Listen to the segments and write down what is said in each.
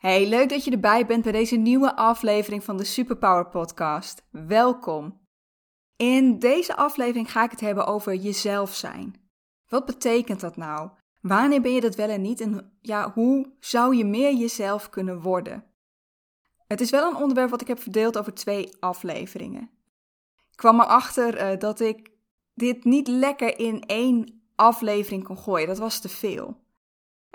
Hey, leuk dat je erbij bent bij deze nieuwe aflevering van de Superpower Podcast. Welkom. In deze aflevering ga ik het hebben over jezelf zijn. Wat betekent dat nou? Wanneer ben je dat wel en niet? En ja, hoe zou je meer jezelf kunnen worden? Het is wel een onderwerp wat ik heb verdeeld over twee afleveringen. Ik kwam erachter uh, dat ik dit niet lekker in één aflevering kon gooien. Dat was te veel.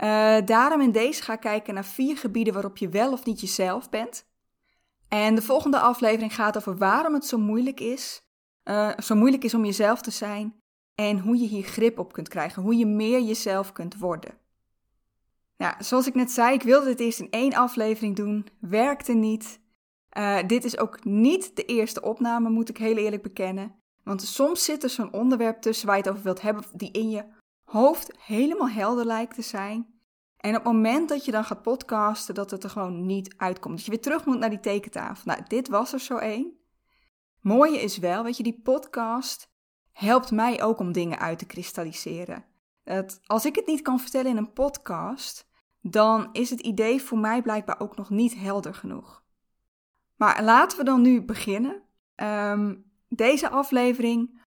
Uh, daarom in deze ga ik kijken naar vier gebieden waarop je wel of niet jezelf bent. En de volgende aflevering gaat over waarom het zo moeilijk is, uh, zo moeilijk is om jezelf te zijn en hoe je hier grip op kunt krijgen, hoe je meer jezelf kunt worden. Nou, zoals ik net zei, ik wilde dit eerst in één aflevering doen, werkte niet. Uh, dit is ook niet de eerste opname, moet ik heel eerlijk bekennen. Want soms zit er zo'n onderwerp tussen waar je het over wilt hebben, die in je hoofd helemaal helder lijkt te zijn. En op het moment dat je dan gaat podcasten, dat het er gewoon niet uitkomt. Dat je weer terug moet naar die tekentafel. Nou, dit was er zo één. Mooie is wel, weet je, die podcast helpt mij ook om dingen uit te kristalliseren. Dat als ik het niet kan vertellen in een podcast, dan is het idee voor mij blijkbaar ook nog niet helder genoeg. Maar laten we dan nu beginnen. Um, deze aflevering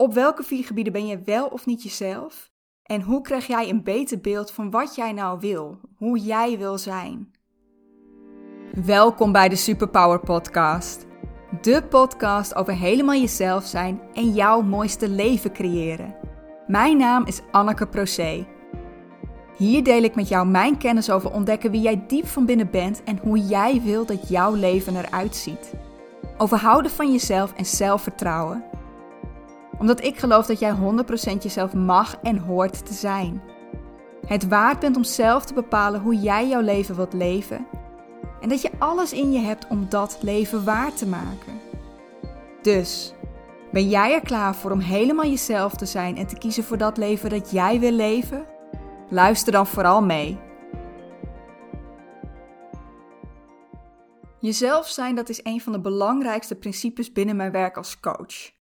op welke vier gebieden ben je wel of niet jezelf? En hoe krijg jij een beter beeld van wat jij nou wil, hoe jij wil zijn? Welkom bij de Superpower Podcast. De podcast over helemaal jezelf zijn en jouw mooiste leven creëren. Mijn naam is Anneke Procé. Hier deel ik met jou mijn kennis over ontdekken wie jij diep van binnen bent en hoe jij wil dat jouw leven eruit ziet. Over houden van jezelf en zelfvertrouwen omdat ik geloof dat jij 100% jezelf mag en hoort te zijn. Het waard bent om zelf te bepalen hoe jij jouw leven wilt leven. En dat je alles in je hebt om dat leven waar te maken. Dus, ben jij er klaar voor om helemaal jezelf te zijn en te kiezen voor dat leven dat jij wil leven? Luister dan vooral mee. Jezelf zijn, dat is een van de belangrijkste principes binnen mijn werk als coach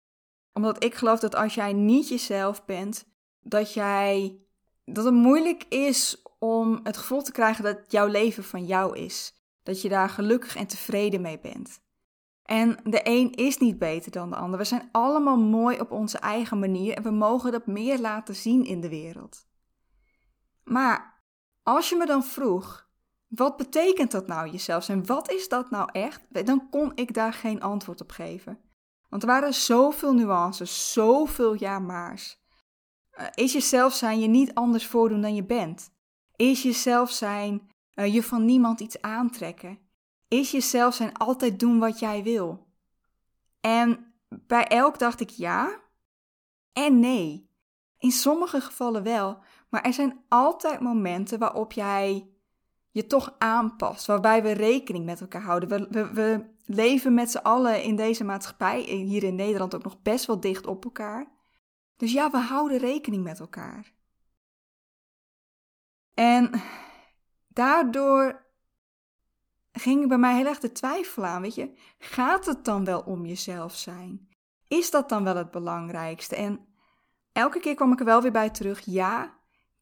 omdat ik geloof dat als jij niet jezelf bent, dat jij. dat het moeilijk is om het gevoel te krijgen dat jouw leven van jou is. Dat je daar gelukkig en tevreden mee bent. En de een is niet beter dan de ander. We zijn allemaal mooi op onze eigen manier en we mogen dat meer laten zien in de wereld. Maar als je me dan vroeg, wat betekent dat nou jezelf zijn? Wat is dat nou echt? Dan kon ik daar geen antwoord op geven. Want er waren zoveel nuances, zoveel ja-maars. Uh, is jezelf zijn je niet anders voordoen dan je bent? Is jezelf zijn uh, je van niemand iets aantrekken? Is jezelf zijn altijd doen wat jij wil? En bij elk dacht ik ja en nee. In sommige gevallen wel, maar er zijn altijd momenten waarop jij je toch aanpast, waarbij we rekening met elkaar houden. We, we, we leven met z'n allen in deze maatschappij, hier in Nederland ook nog best wel dicht op elkaar. Dus ja, we houden rekening met elkaar. En daardoor ging bij mij heel erg de twijfel aan, weet je, gaat het dan wel om jezelf zijn? Is dat dan wel het belangrijkste? En elke keer kwam ik er wel weer bij terug, ja,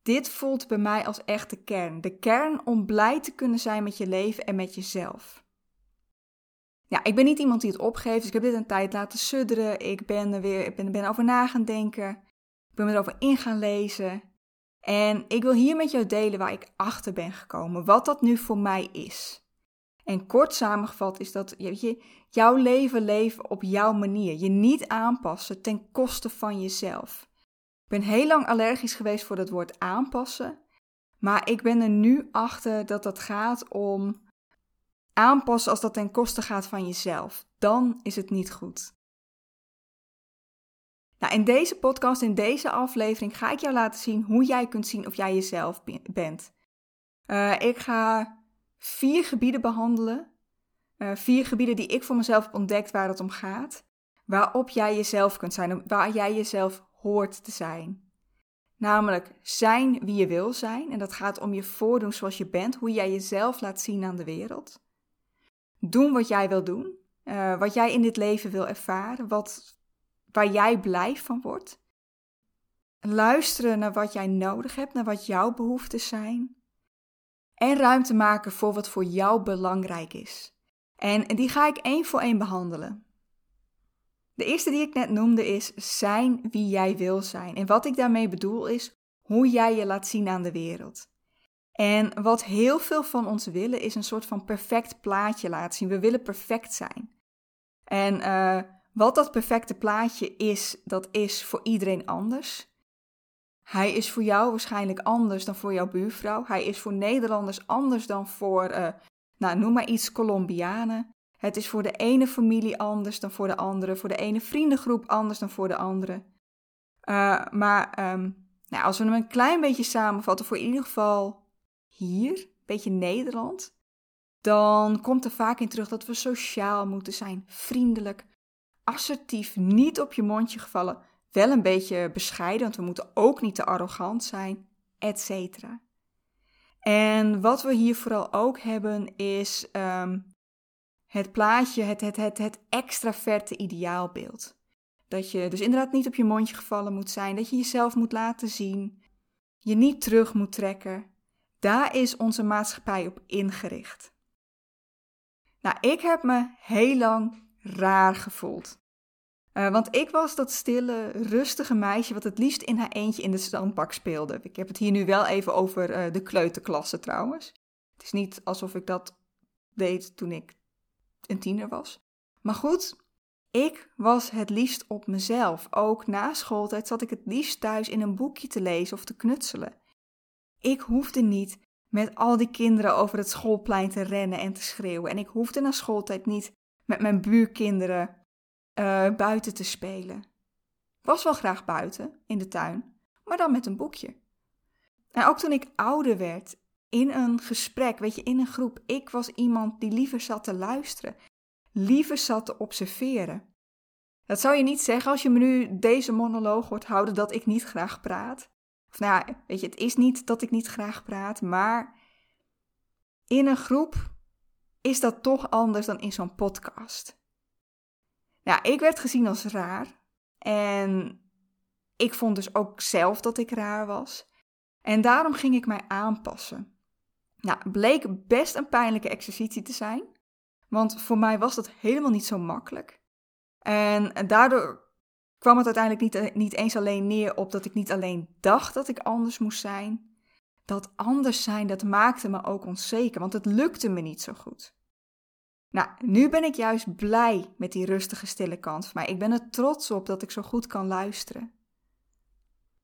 dit voelt bij mij als echte kern. De kern om blij te kunnen zijn met je leven en met jezelf. Ja, ik ben niet iemand die het opgeeft, dus ik heb dit een tijd laten sudderen. Ik ben er weer ik ben, ben over na gaan denken. Ik ben erover in gaan lezen. En ik wil hier met jou delen waar ik achter ben gekomen, wat dat nu voor mij is. En kort samengevat is dat je, jouw leven leven op jouw manier. Je niet aanpassen ten koste van jezelf. Ik ben heel lang allergisch geweest voor het woord aanpassen. Maar ik ben er nu achter dat dat gaat om aanpassen als dat ten koste gaat van jezelf. Dan is het niet goed. Nou, in deze podcast, in deze aflevering, ga ik jou laten zien hoe jij kunt zien of jij jezelf bent. Uh, ik ga vier gebieden behandelen. Uh, vier gebieden die ik voor mezelf heb ontdekt waar het om gaat. Waarop jij jezelf kunt zijn, waar jij jezelf te zijn. Namelijk zijn wie je wil zijn. En dat gaat om je voordoen zoals je bent, hoe jij jezelf laat zien aan de wereld doen wat jij wil doen, uh, wat jij in dit leven wil ervaren, wat, waar jij blij van wordt. Luisteren naar wat jij nodig hebt, naar wat jouw behoeften zijn. En ruimte maken voor wat voor jou belangrijk is. En die ga ik één voor één behandelen. De eerste die ik net noemde is zijn wie jij wil zijn. En wat ik daarmee bedoel is hoe jij je laat zien aan de wereld. En wat heel veel van ons willen is een soort van perfect plaatje laten zien. We willen perfect zijn. En uh, wat dat perfecte plaatje is, dat is voor iedereen anders. Hij is voor jou waarschijnlijk anders dan voor jouw buurvrouw. Hij is voor Nederlanders anders dan voor, uh, nou noem maar iets, Colombianen. Het is voor de ene familie anders dan voor de andere. Voor de ene vriendengroep anders dan voor de andere. Uh, maar um, nou, als we hem een klein beetje samenvatten, voor in ieder geval hier, een beetje Nederland, dan komt er vaak in terug dat we sociaal moeten zijn, vriendelijk, assertief, niet op je mondje gevallen, wel een beetje bescheiden, want we moeten ook niet te arrogant zijn, etc. En wat we hier vooral ook hebben is um, het plaatje, het, het, het, het extraverte ideaalbeeld. Dat je dus inderdaad niet op je mondje gevallen moet zijn, dat je jezelf moet laten zien, je niet terug moet trekken. Daar is onze maatschappij op ingericht. Nou, ik heb me heel lang raar gevoeld. Uh, want ik was dat stille, rustige meisje wat het liefst in haar eentje in de standbak speelde. Ik heb het hier nu wel even over uh, de kleuterklasse trouwens. Het is niet alsof ik dat deed toen ik een tiener was. Maar goed, ik was het liefst op mezelf. Ook na schooltijd zat ik het liefst thuis in een boekje te lezen of te knutselen. Ik hoefde niet met al die kinderen over het schoolplein te rennen en te schreeuwen. En ik hoefde na schooltijd niet met mijn buurkinderen uh, buiten te spelen. Was wel graag buiten, in de tuin, maar dan met een boekje. En ook toen ik ouder werd, in een gesprek, weet je, in een groep, ik was iemand die liever zat te luisteren, liever zat te observeren. Dat zou je niet zeggen als je me nu deze monoloog hoort houden dat ik niet graag praat. Of nou ja, weet je, het is niet dat ik niet graag praat, maar in een groep is dat toch anders dan in zo'n podcast. Ja, ik werd gezien als raar. En ik vond dus ook zelf dat ik raar was. En daarom ging ik mij aanpassen. Nou, bleek best een pijnlijke exercitie te zijn. Want voor mij was dat helemaal niet zo makkelijk. En daardoor kwam het uiteindelijk niet, niet eens alleen neer op dat ik niet alleen dacht dat ik anders moest zijn. Dat anders zijn, dat maakte me ook onzeker, want het lukte me niet zo goed. Nou, nu ben ik juist blij met die rustige, stille kant van mij. Ik ben er trots op dat ik zo goed kan luisteren.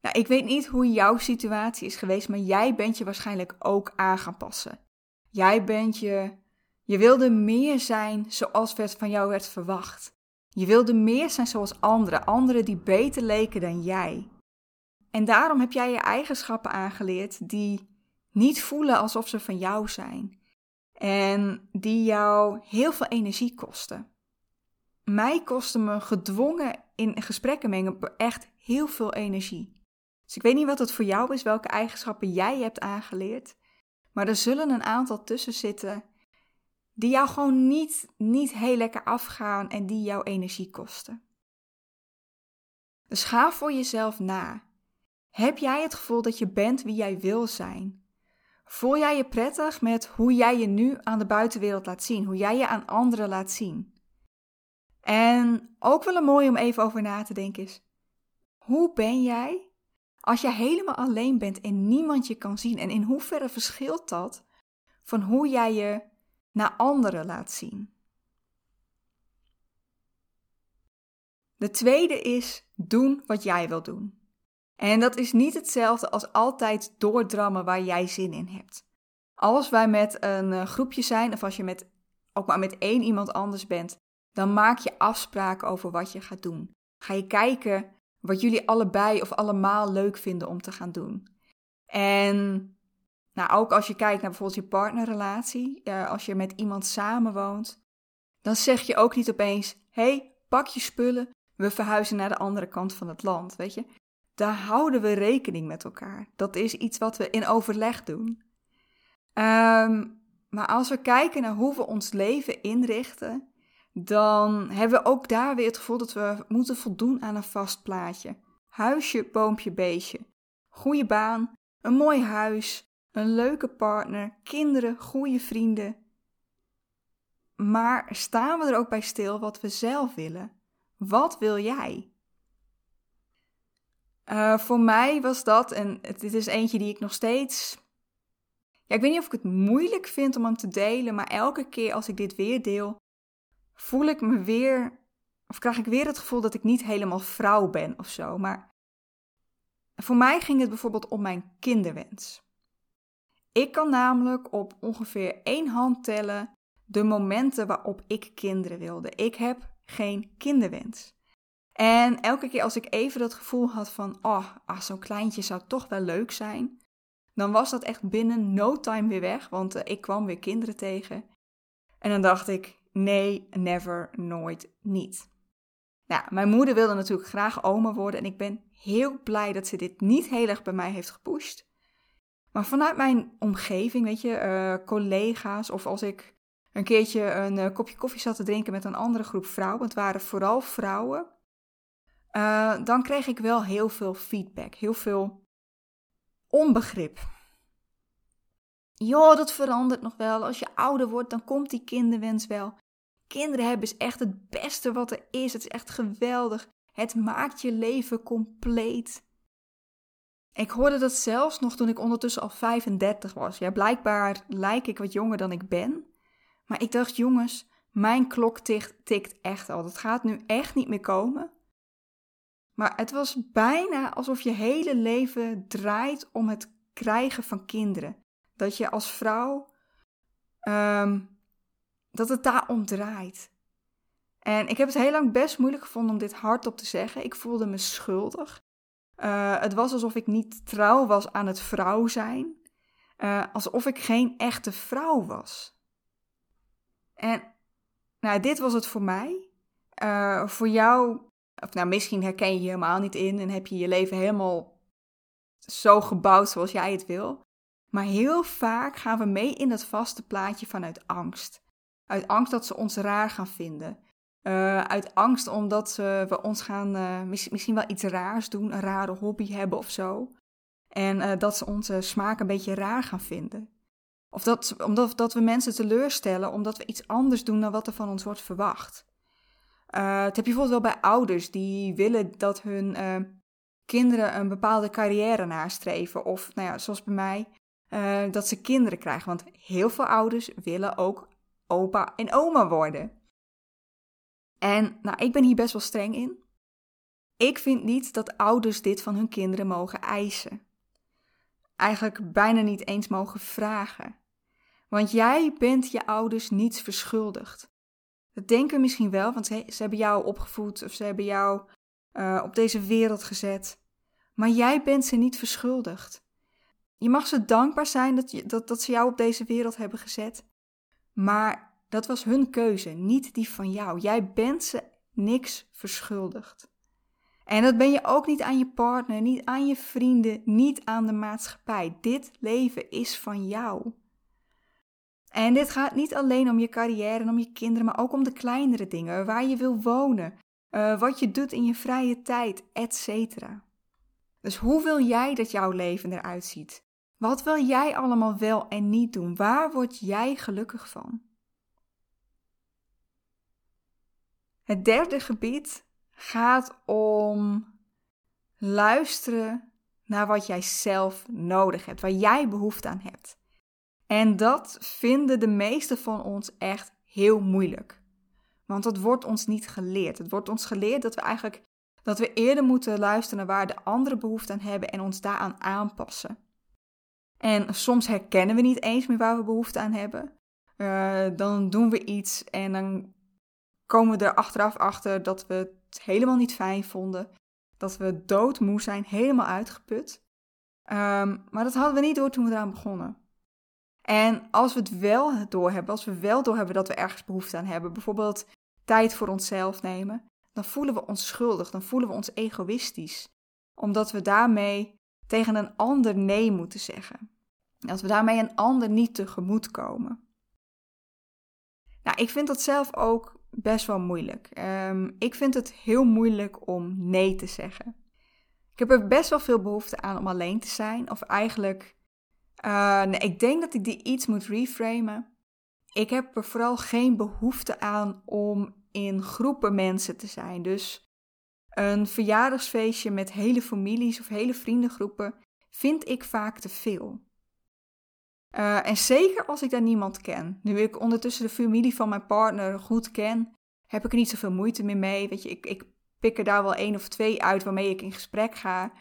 Nou, ik weet niet hoe jouw situatie is geweest, maar jij bent je waarschijnlijk ook aan gaan passen. Jij bent je. Je wilde meer zijn zoals werd van jou werd verwacht. Je wilde meer zijn zoals anderen, anderen die beter leken dan jij. En daarom heb jij je eigenschappen aangeleerd die niet voelen alsof ze van jou zijn. En die jou heel veel energie kosten. Mij kostte me gedwongen in gesprekken mengen echt heel veel energie. Dus ik weet niet wat het voor jou is, welke eigenschappen jij hebt aangeleerd. Maar er zullen een aantal tussen zitten die jou gewoon niet, niet heel lekker afgaan en die jouw energie kosten. Dus ga voor jezelf na. Heb jij het gevoel dat je bent wie jij wil zijn? Voel jij je prettig met hoe jij je nu aan de buitenwereld laat zien, hoe jij je aan anderen laat zien? En ook wel een mooi om even over na te denken is: hoe ben jij als je helemaal alleen bent en niemand je kan zien? En in hoeverre verschilt dat van hoe jij je naar anderen laat zien? De tweede is doen wat jij wil doen. En dat is niet hetzelfde als altijd doordrammen waar jij zin in hebt. Als wij met een eh, groepje zijn, of als je met, ook maar met één iemand anders bent, dan maak je afspraken over wat je gaat doen. Ga je kijken wat jullie allebei of allemaal leuk vinden om te gaan doen. En nou, ook als je kijkt naar bijvoorbeeld je partnerrelatie, uh, als je met iemand samenwoont, dan zeg je ook niet opeens: hey, pak je spullen, we verhuizen naar de andere kant van het land. Weet je, daar houden we rekening met elkaar. Dat is iets wat we in overleg doen. Um, maar als we kijken naar hoe we ons leven inrichten, dan hebben we ook daar weer het gevoel dat we moeten voldoen aan een vast plaatje. Huisje, boompje, beestje. Goede baan, een mooi huis, een leuke partner, kinderen, goede vrienden. Maar staan we er ook bij stil wat we zelf willen? Wat wil jij? Uh, voor mij was dat, en dit is eentje die ik nog steeds. Ja, ik weet niet of ik het moeilijk vind om hem te delen, maar elke keer als ik dit weer deel, voel ik me weer, of krijg ik weer het gevoel dat ik niet helemaal vrouw ben of zo. Maar voor mij ging het bijvoorbeeld om mijn kinderwens. Ik kan namelijk op ongeveer één hand tellen de momenten waarop ik kinderen wilde. Ik heb geen kinderwens. En elke keer als ik even dat gevoel had van, oh, ah, zo'n kleintje zou toch wel leuk zijn, dan was dat echt binnen no time weer weg, want uh, ik kwam weer kinderen tegen. En dan dacht ik, nee, never, nooit, niet. Nou, mijn moeder wilde natuurlijk graag oma worden en ik ben heel blij dat ze dit niet heel erg bij mij heeft gepusht. Maar vanuit mijn omgeving, weet je, uh, collega's of als ik een keertje een uh, kopje koffie zat te drinken met een andere groep vrouwen, het waren vooral vrouwen, uh, dan kreeg ik wel heel veel feedback, heel veel onbegrip. Joh, dat verandert nog wel. Als je ouder wordt, dan komt die kinderwens wel. Kinderen hebben is echt het beste wat er is. Het is echt geweldig. Het maakt je leven compleet. Ik hoorde dat zelfs nog toen ik ondertussen al 35 was. Ja, blijkbaar lijk ik wat jonger dan ik ben. Maar ik dacht, jongens, mijn klok tikt, echt al. Dat gaat nu echt niet meer komen. Maar het was bijna alsof je hele leven draait om het krijgen van kinderen. Dat je als vrouw, um, dat het daar om draait. En ik heb het heel lang best moeilijk gevonden om dit hardop te zeggen. Ik voelde me schuldig. Uh, het was alsof ik niet trouw was aan het vrouw zijn. Uh, alsof ik geen echte vrouw was. En nou, dit was het voor mij. Uh, voor jou of nou, misschien herken je je helemaal niet in en heb je je leven helemaal zo gebouwd zoals jij het wil. Maar heel vaak gaan we mee in dat vaste plaatje vanuit angst. Uit angst dat ze ons raar gaan vinden. Uh, uit angst omdat we ons gaan, uh, misschien wel iets raars doen, een rare hobby hebben of zo. En uh, dat ze onze smaak een beetje raar gaan vinden. Of dat, omdat dat we mensen teleurstellen omdat we iets anders doen dan wat er van ons wordt verwacht. Het heb je bijvoorbeeld wel bij ouders die willen dat hun kinderen een bepaalde carrière nastreven. Of, nou ja, zoals bij mij, dat ze kinderen krijgen. Want heel veel ouders willen ook opa en oma worden. En nou, ik ben hier best wel streng in. Ik vind niet dat ouders dit van hun kinderen mogen eisen. Eigenlijk bijna niet eens mogen vragen. Want jij bent je ouders niets verschuldigd. Dat denken we misschien wel, want ze, hebben jou opgevoed of ze hebben jou uh, op deze wereld gezet. Maar jij bent ze niet verschuldigd. Je mag ze dankbaar zijn dat, je, dat, dat ze jou op deze wereld hebben gezet. Maar dat was hun keuze, niet die van jou. Jij bent ze niks verschuldigd. En dat ben je ook niet aan je partner, niet aan je vrienden, niet aan de maatschappij. Dit leven is van jou. En dit gaat niet alleen om je carrière en om je kinderen, maar ook om de kleinere dingen, waar je wil wonen, uh, wat je doet in je vrije tijd, etc. Dus hoe wil jij dat jouw leven eruit ziet? Wat wil jij allemaal wel en niet doen? Waar word jij gelukkig van? Het derde gebied gaat om luisteren naar wat jij zelf nodig hebt, waar jij behoefte aan hebt. En dat vinden de meesten van ons echt heel moeilijk. Want dat wordt ons niet geleerd. Het wordt ons geleerd dat we eigenlijk dat we eerder moeten luisteren naar waar de anderen behoefte aan hebben en ons daaraan aanpassen. En soms herkennen we niet eens meer waar we behoefte aan hebben. Uh, dan doen we iets en dan komen we er achteraf achter dat we het helemaal niet fijn vonden. Dat we doodmoe zijn, helemaal uitgeput. Um, maar dat hadden we niet door toen we eraan begonnen. En als we het wel doorhebben, als we wel doorhebben dat we ergens behoefte aan hebben, bijvoorbeeld tijd voor onszelf nemen, dan voelen we ons schuldig, dan voelen we ons egoïstisch, omdat we daarmee tegen een ander nee moeten zeggen. Dat we daarmee een ander niet tegemoet komen. Nou, ik vind dat zelf ook best wel moeilijk. Um, ik vind het heel moeilijk om nee te zeggen. Ik heb er best wel veel behoefte aan om alleen te zijn, of eigenlijk Uh, nee, ik denk dat ik die iets moet reframen. Ik heb er vooral geen behoefte aan om in groepen mensen te zijn. Dus een verjaardagsfeestje met hele families of hele vriendengroepen vind ik vaak te veel. Uh, en zeker als ik daar niemand ken. Nu ik ondertussen de familie van mijn partner goed ken, heb ik er niet zoveel moeite meer mee. Weet je, ik, ik pik er daar wel één of twee uit waarmee ik in gesprek ga.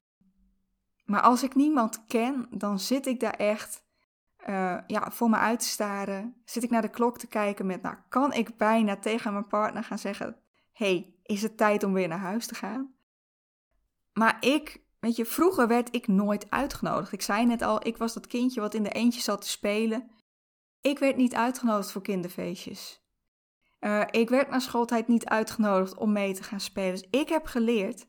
Maar als ik niemand ken, dan zit ik daar echt uh, ja, voor me uit te staren. Zit ik naar de klok te kijken met, nou, kan ik bijna tegen mijn partner gaan zeggen: hey, is het tijd om weer naar huis te gaan? Maar ik, weet je, vroeger werd ik nooit uitgenodigd. Ik zei net al, ik was dat kindje wat in de eentje zat te spelen. Ik werd niet uitgenodigd voor kinderfeestjes. Uh, ik werd na schooltijd niet uitgenodigd om mee te gaan spelen. Dus ik heb geleerd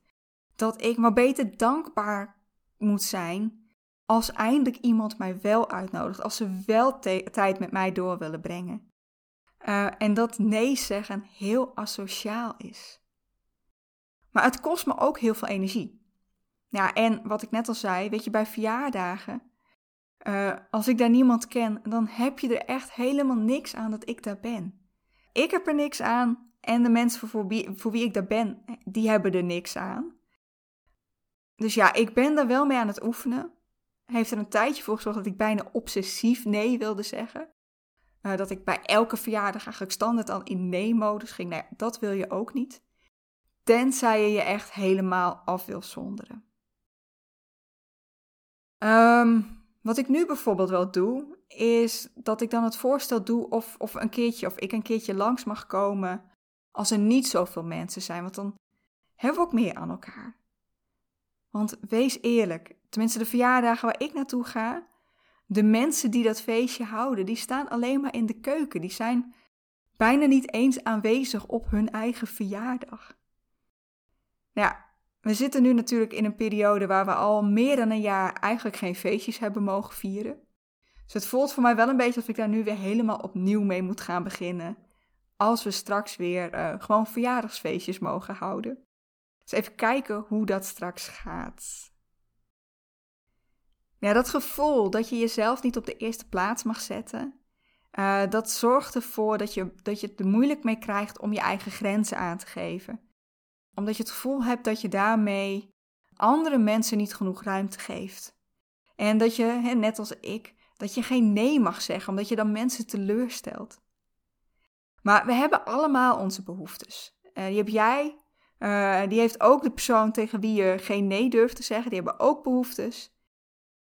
dat ik maar beter dankbaar moet zijn als eindelijk iemand mij wel uitnodigt. Als ze wel tijd met mij door willen brengen. Uh, en dat nee zeggen heel asociaal is. Maar het kost me ook heel veel energie. Ja, en wat ik net al zei, weet je, bij verjaardagen, uh, als ik daar niemand ken, dan heb je er echt helemaal niks aan dat ik daar ben. Ik heb er niks aan en de mensen voor wie, ik daar ben, die hebben er niks aan. Dus ja, ik ben daar wel mee aan het oefenen. Heeft er een tijdje voor gezorgd dat ik bijna obsessief nee wilde zeggen. Uh, dat ik bij elke verjaardag eigenlijk standaard al in nee-modus ging. Nou ja, dat wil je ook niet. Tenzij je je echt helemaal af wil zonderen. Um, wat ik nu bijvoorbeeld wel doe, is dat ik dan het voorstel doe of, of een keertje, of ik een keertje langs mag komen als er niet zoveel mensen zijn. Want dan hebben we ook meer aan elkaar. Want wees eerlijk, tenminste de verjaardagen waar ik naartoe ga, de mensen die dat feestje houden, die staan alleen maar in de keuken. Die zijn bijna niet eens aanwezig op hun eigen verjaardag. Nou ja, we zitten nu natuurlijk in een periode waar we al meer dan een jaar eigenlijk geen feestjes hebben mogen vieren. Dus het voelt voor mij wel een beetje alsof ik daar nu weer helemaal opnieuw mee moet gaan beginnen. Als we straks weer uh, gewoon verjaardagsfeestjes mogen houden. Dus even kijken hoe dat straks gaat. Ja, dat gevoel dat je jezelf niet op de eerste plaats mag zetten, uh, dat zorgt ervoor dat je, dat je het er moeilijk mee krijgt om je eigen grenzen aan te geven. Omdat je het gevoel hebt dat je daarmee andere mensen niet genoeg ruimte geeft. En dat je, net als ik, dat je geen nee mag zeggen, omdat je dan mensen teleurstelt. Maar we hebben allemaal onze behoeftes. Uh, die heb jij, uh, die heeft ook de persoon tegen wie je geen nee durft te zeggen, die hebben ook behoeftes.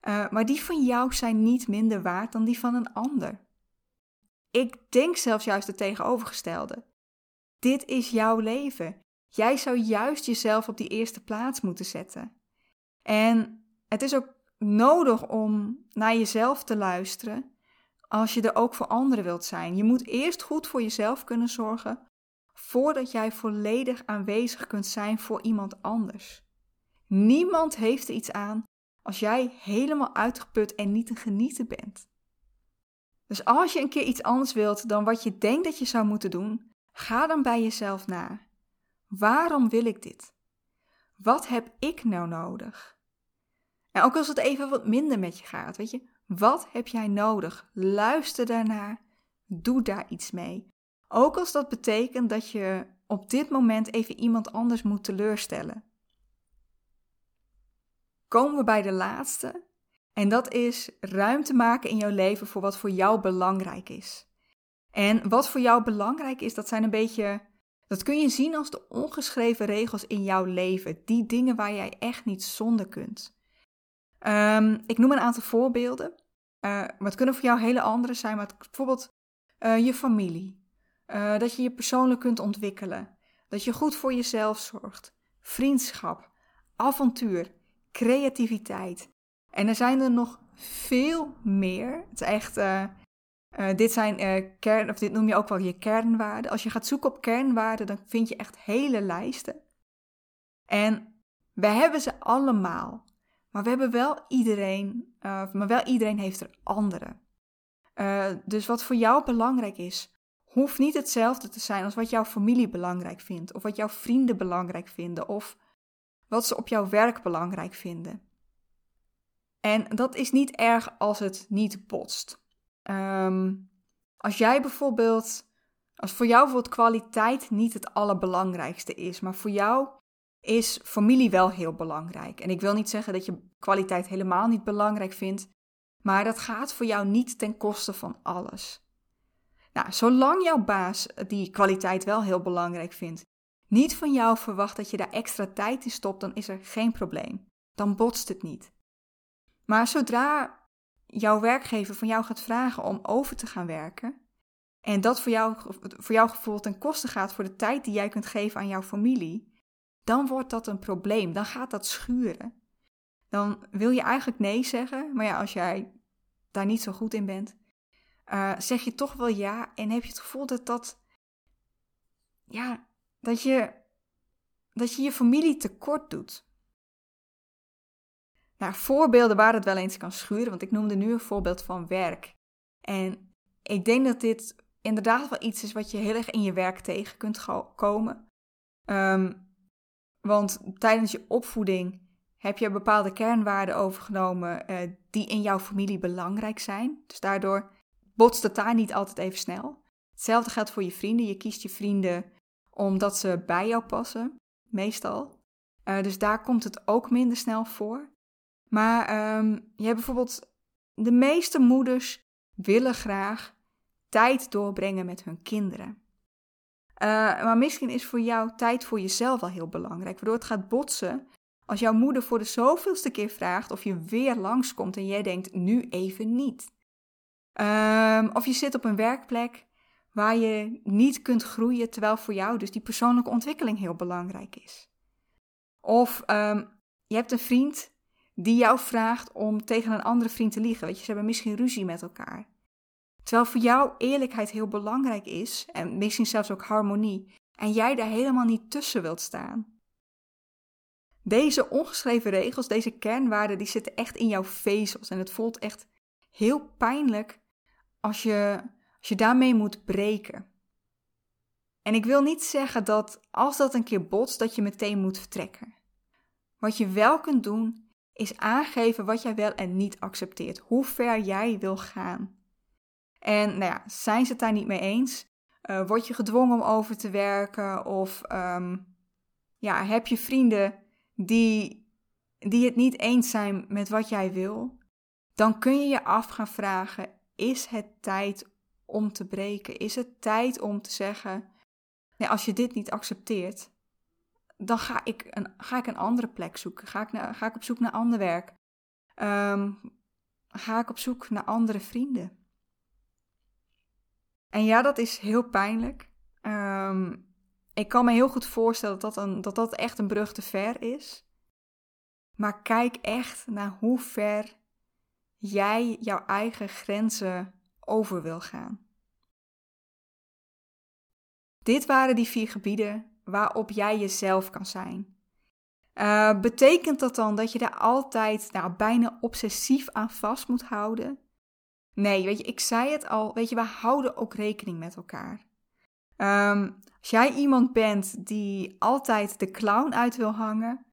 Uh, maar die van jou zijn niet minder waard dan die van een ander. Ik denk zelfs juist het tegenovergestelde. Dit is jouw leven. Jij zou juist jezelf op die eerste plaats moeten zetten. En het is ook nodig om naar jezelf te luisteren als je er ook voor anderen wilt zijn. Je moet eerst goed voor jezelf kunnen zorgen voordat jij volledig aanwezig kunt zijn voor iemand anders. Niemand heeft er iets aan als jij helemaal uitgeput en niet te genieten bent. Dus als je een keer iets anders wilt dan wat je denkt dat je zou moeten doen, ga dan bij jezelf na. Waarom wil ik dit? Wat heb ik nou nodig? En ook als het even wat minder met je gaat, weet je, wat heb jij nodig? Luister daarnaar, doe daar iets mee. Ook als dat betekent dat je op dit moment even iemand anders moet teleurstellen. Komen we bij de laatste, en dat is ruimte maken in jouw leven voor wat voor jou belangrijk is. En wat voor jou belangrijk is, dat zijn een beetje. Dat kun je zien als de ongeschreven regels in jouw leven. Die dingen waar jij echt niet zonder kunt. Um, ik noem een aantal voorbeelden. Maar het kunnen voor jou hele andere zijn. Maar bijvoorbeeld uh, je familie. Uh, dat je je persoonlijk kunt ontwikkelen. Dat je goed voor jezelf zorgt. Vriendschap. Avontuur. Creativiteit. En er zijn er nog veel meer. Het is echt. Dit zijn kern, of dit noem je ook wel je kernwaarden. Als je gaat zoeken op kernwaarden, dan vind je echt hele lijsten. En we hebben ze allemaal. Maar we hebben wel iedereen, uh, maar wel iedereen heeft er andere. Dus wat voor jou belangrijk is, hoeft niet hetzelfde te zijn als wat jouw familie belangrijk vindt, of wat jouw vrienden belangrijk vinden, of wat ze op jouw werk belangrijk vinden. En dat is niet erg als het niet botst. Ehm, als jij bijvoorbeeld, als voor jou bijvoorbeeld kwaliteit niet het allerbelangrijkste is, maar voor jou is familie wel heel belangrijk. En ik wil niet zeggen dat je kwaliteit helemaal niet belangrijk vindt, maar dat gaat voor jou niet ten koste van alles. Nou, zolang jouw baas die kwaliteit wel heel belangrijk vindt, niet van jou verwacht dat je daar extra tijd in stopt, dan is er geen probleem. Dan botst het niet. Maar zodra jouw werkgever van jou gaat vragen om over te gaan werken, en dat voor jou, voor jouw gevoel ten koste gaat voor de tijd die jij kunt geven aan jouw familie, dan wordt dat een probleem. Dan gaat dat schuren. Dan wil je eigenlijk nee zeggen, maar ja, als jij daar niet zo goed in bent, uh, zeg je toch wel ja en heb je het gevoel dat dat, ja, dat je, dat je je familie tekort doet. Nou, voorbeelden waar het wel eens kan schuren, want ik noemde nu een voorbeeld van werk. En ik denk dat dit inderdaad wel iets is wat je heel erg in je werk tegen kunt komen. Um, want tijdens je opvoeding heb je bepaalde kernwaarden overgenomen uh, die in jouw familie belangrijk zijn. Dus daardoor botst het daar niet altijd even snel. Hetzelfde geldt voor je vrienden. Je kiest je vrienden omdat ze bij jou passen, meestal. Uh, dus daar komt het ook minder snel voor. Maar um, je hebt bijvoorbeeld de meeste moeders willen graag tijd doorbrengen met hun kinderen. Uh, maar misschien is voor jou tijd voor jezelf wel heel belangrijk, waardoor het gaat botsen als jouw moeder voor de zoveelste keer vraagt of je weer langskomt en jij denkt nu even niet. Um, of je zit op een werkplek waar je niet kunt groeien terwijl voor jou dus die persoonlijke ontwikkeling heel belangrijk is. Of um, je hebt een vriend die jou vraagt om tegen een andere vriend te liegen. Weet je, ze hebben misschien ruzie met elkaar. Terwijl voor jou eerlijkheid heel belangrijk is, en misschien zelfs ook harmonie, en jij daar helemaal niet tussen wilt staan. Deze ongeschreven regels, deze kernwaarden, die zitten echt in jouw vezels. En het voelt echt heel pijnlijk als je, als je daarmee moet breken. En ik wil niet zeggen dat als dat een keer botst, dat je meteen moet vertrekken. Wat je wel kunt doen, is aangeven wat jij wel en niet accepteert. Hoe ver jij wil gaan. En nou ja, zijn ze het daar niet mee eens? Uh, word je gedwongen om over te werken? Of um, ja, heb je vrienden die, die het niet eens zijn met wat jij wil? Dan kun je je af gaan vragen: is het tijd om te breken? Is het tijd om te zeggen: nee, als je dit niet accepteert, dan ga ik een, ga ik een andere plek zoeken. Ga ik, ga ik op zoek naar ander werk. Um, ga ik op zoek naar andere vrienden. En ja, dat is heel pijnlijk. Um, ik kan me heel goed voorstellen dat dat, een, dat dat echt een brug te ver is. Maar kijk echt naar hoe ver jij jouw eigen grenzen over wil gaan. Dit waren die vier gebieden waarop jij jezelf kan zijn. Uh, betekent dat dan dat je daar altijd nou, bijna obsessief aan vast moet houden? Nee, weet je, ik zei het al, weet je, we houden ook rekening met elkaar. Um, als jij iemand bent die altijd de clown uit wil hangen,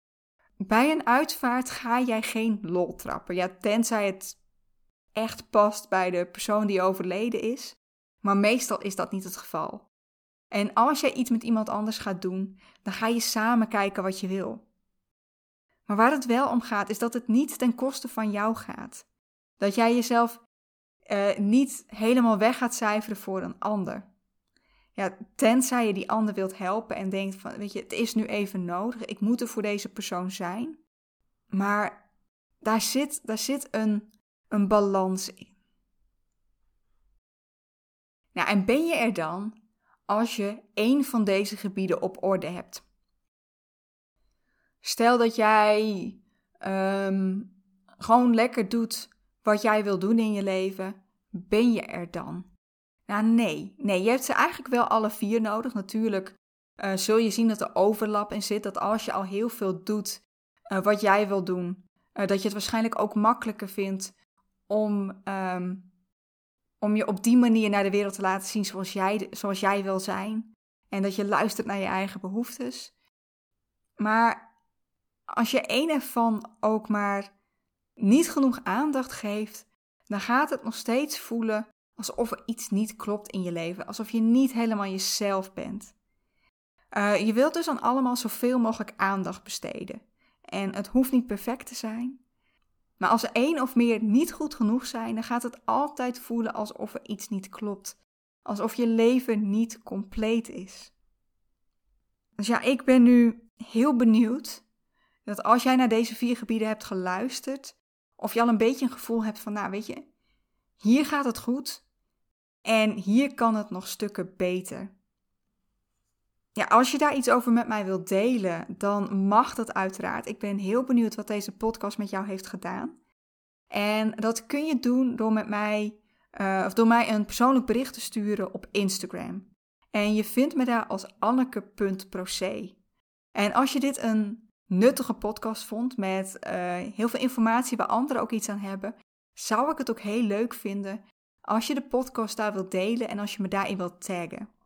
bij een uitvaart ga jij geen lol trappen. Ja, tenzij het echt past bij de persoon die overleden is. Maar meestal is dat niet het geval. En als jij iets met iemand anders gaat doen, dan ga je samen kijken wat je wil. Maar waar het wel om gaat, is dat het niet ten koste van jou gaat. Dat jij jezelf uh, niet helemaal weg gaat cijferen voor een ander. Ja, tenzij je die ander wilt helpen en denkt van, weet je, het is nu even nodig, ik moet er voor deze persoon zijn. Maar daar zit, daar zit een, een balans in. Nou, en ben je er dan als je één van deze gebieden op orde hebt? Stel dat jij um, gewoon lekker doet wat jij wil doen in je leven, ben je er dan? Nou, nee. Nee, je hebt ze eigenlijk wel alle vier nodig. Natuurlijk uh, zul je zien dat er overlap in zit. Dat als je al heel veel doet uh, wat jij wil doen, uh, dat je het waarschijnlijk ook makkelijker vindt om, um, om je op die manier naar de wereld te laten zien zoals jij, zoals jij wil zijn. En dat je luistert naar je eigen behoeftes. Maar als je één ervan ook maar niet genoeg aandacht geeft, dan gaat het nog steeds voelen alsof er iets niet klopt in je leven, alsof je niet helemaal jezelf bent. Uh, je wilt dus aan allemaal zoveel mogelijk aandacht besteden. En het hoeft niet perfect te zijn. Maar als één of meer niet goed genoeg zijn, dan gaat het altijd voelen alsof er iets niet klopt. Alsof je leven niet compleet is. Dus ja, ik ben nu heel benieuwd dat als jij naar deze vier gebieden hebt geluisterd, of je al een beetje een gevoel hebt van, nou weet je, hier gaat het goed en hier kan het nog stukken beter. Ja, als je daar iets over met mij wilt delen, dan mag dat uiteraard. Ik ben heel benieuwd wat deze podcast met jou heeft gedaan. En dat kun je doen door met mij, uh, of door mij een persoonlijk bericht te sturen op Instagram. En je vindt me daar als anneke.proce. En als je dit een nuttige podcast vond met uh, heel veel informatie waar anderen ook iets aan hebben, zou ik het ook heel leuk vinden als je de podcast daar wilt delen en als je me daarin wilt taggen.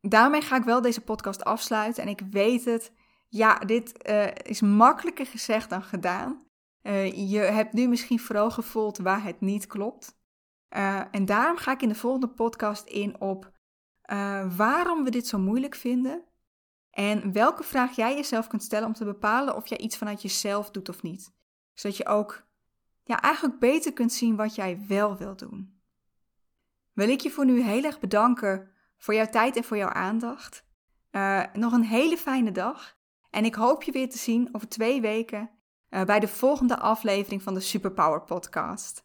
Daarmee ga ik wel deze podcast afsluiten en ik weet het, ja, dit uh, is makkelijker gezegd dan gedaan. Uh, je hebt nu misschien vooral gevoeld waar het niet klopt. Uh, en daarom ga ik in de volgende podcast in op waarom we dit zo moeilijk vinden en welke vraag jij jezelf kunt stellen om te bepalen of jij iets vanuit jezelf doet of niet. Zodat je ook ja, eigenlijk beter kunt zien wat jij wel wilt doen. Wil ik je voor nu heel erg bedanken voor jouw tijd en voor jouw aandacht. Uh, nog een hele fijne dag. En ik hoop je weer te zien over twee weken uh, bij de volgende aflevering van de Superpower Podcast.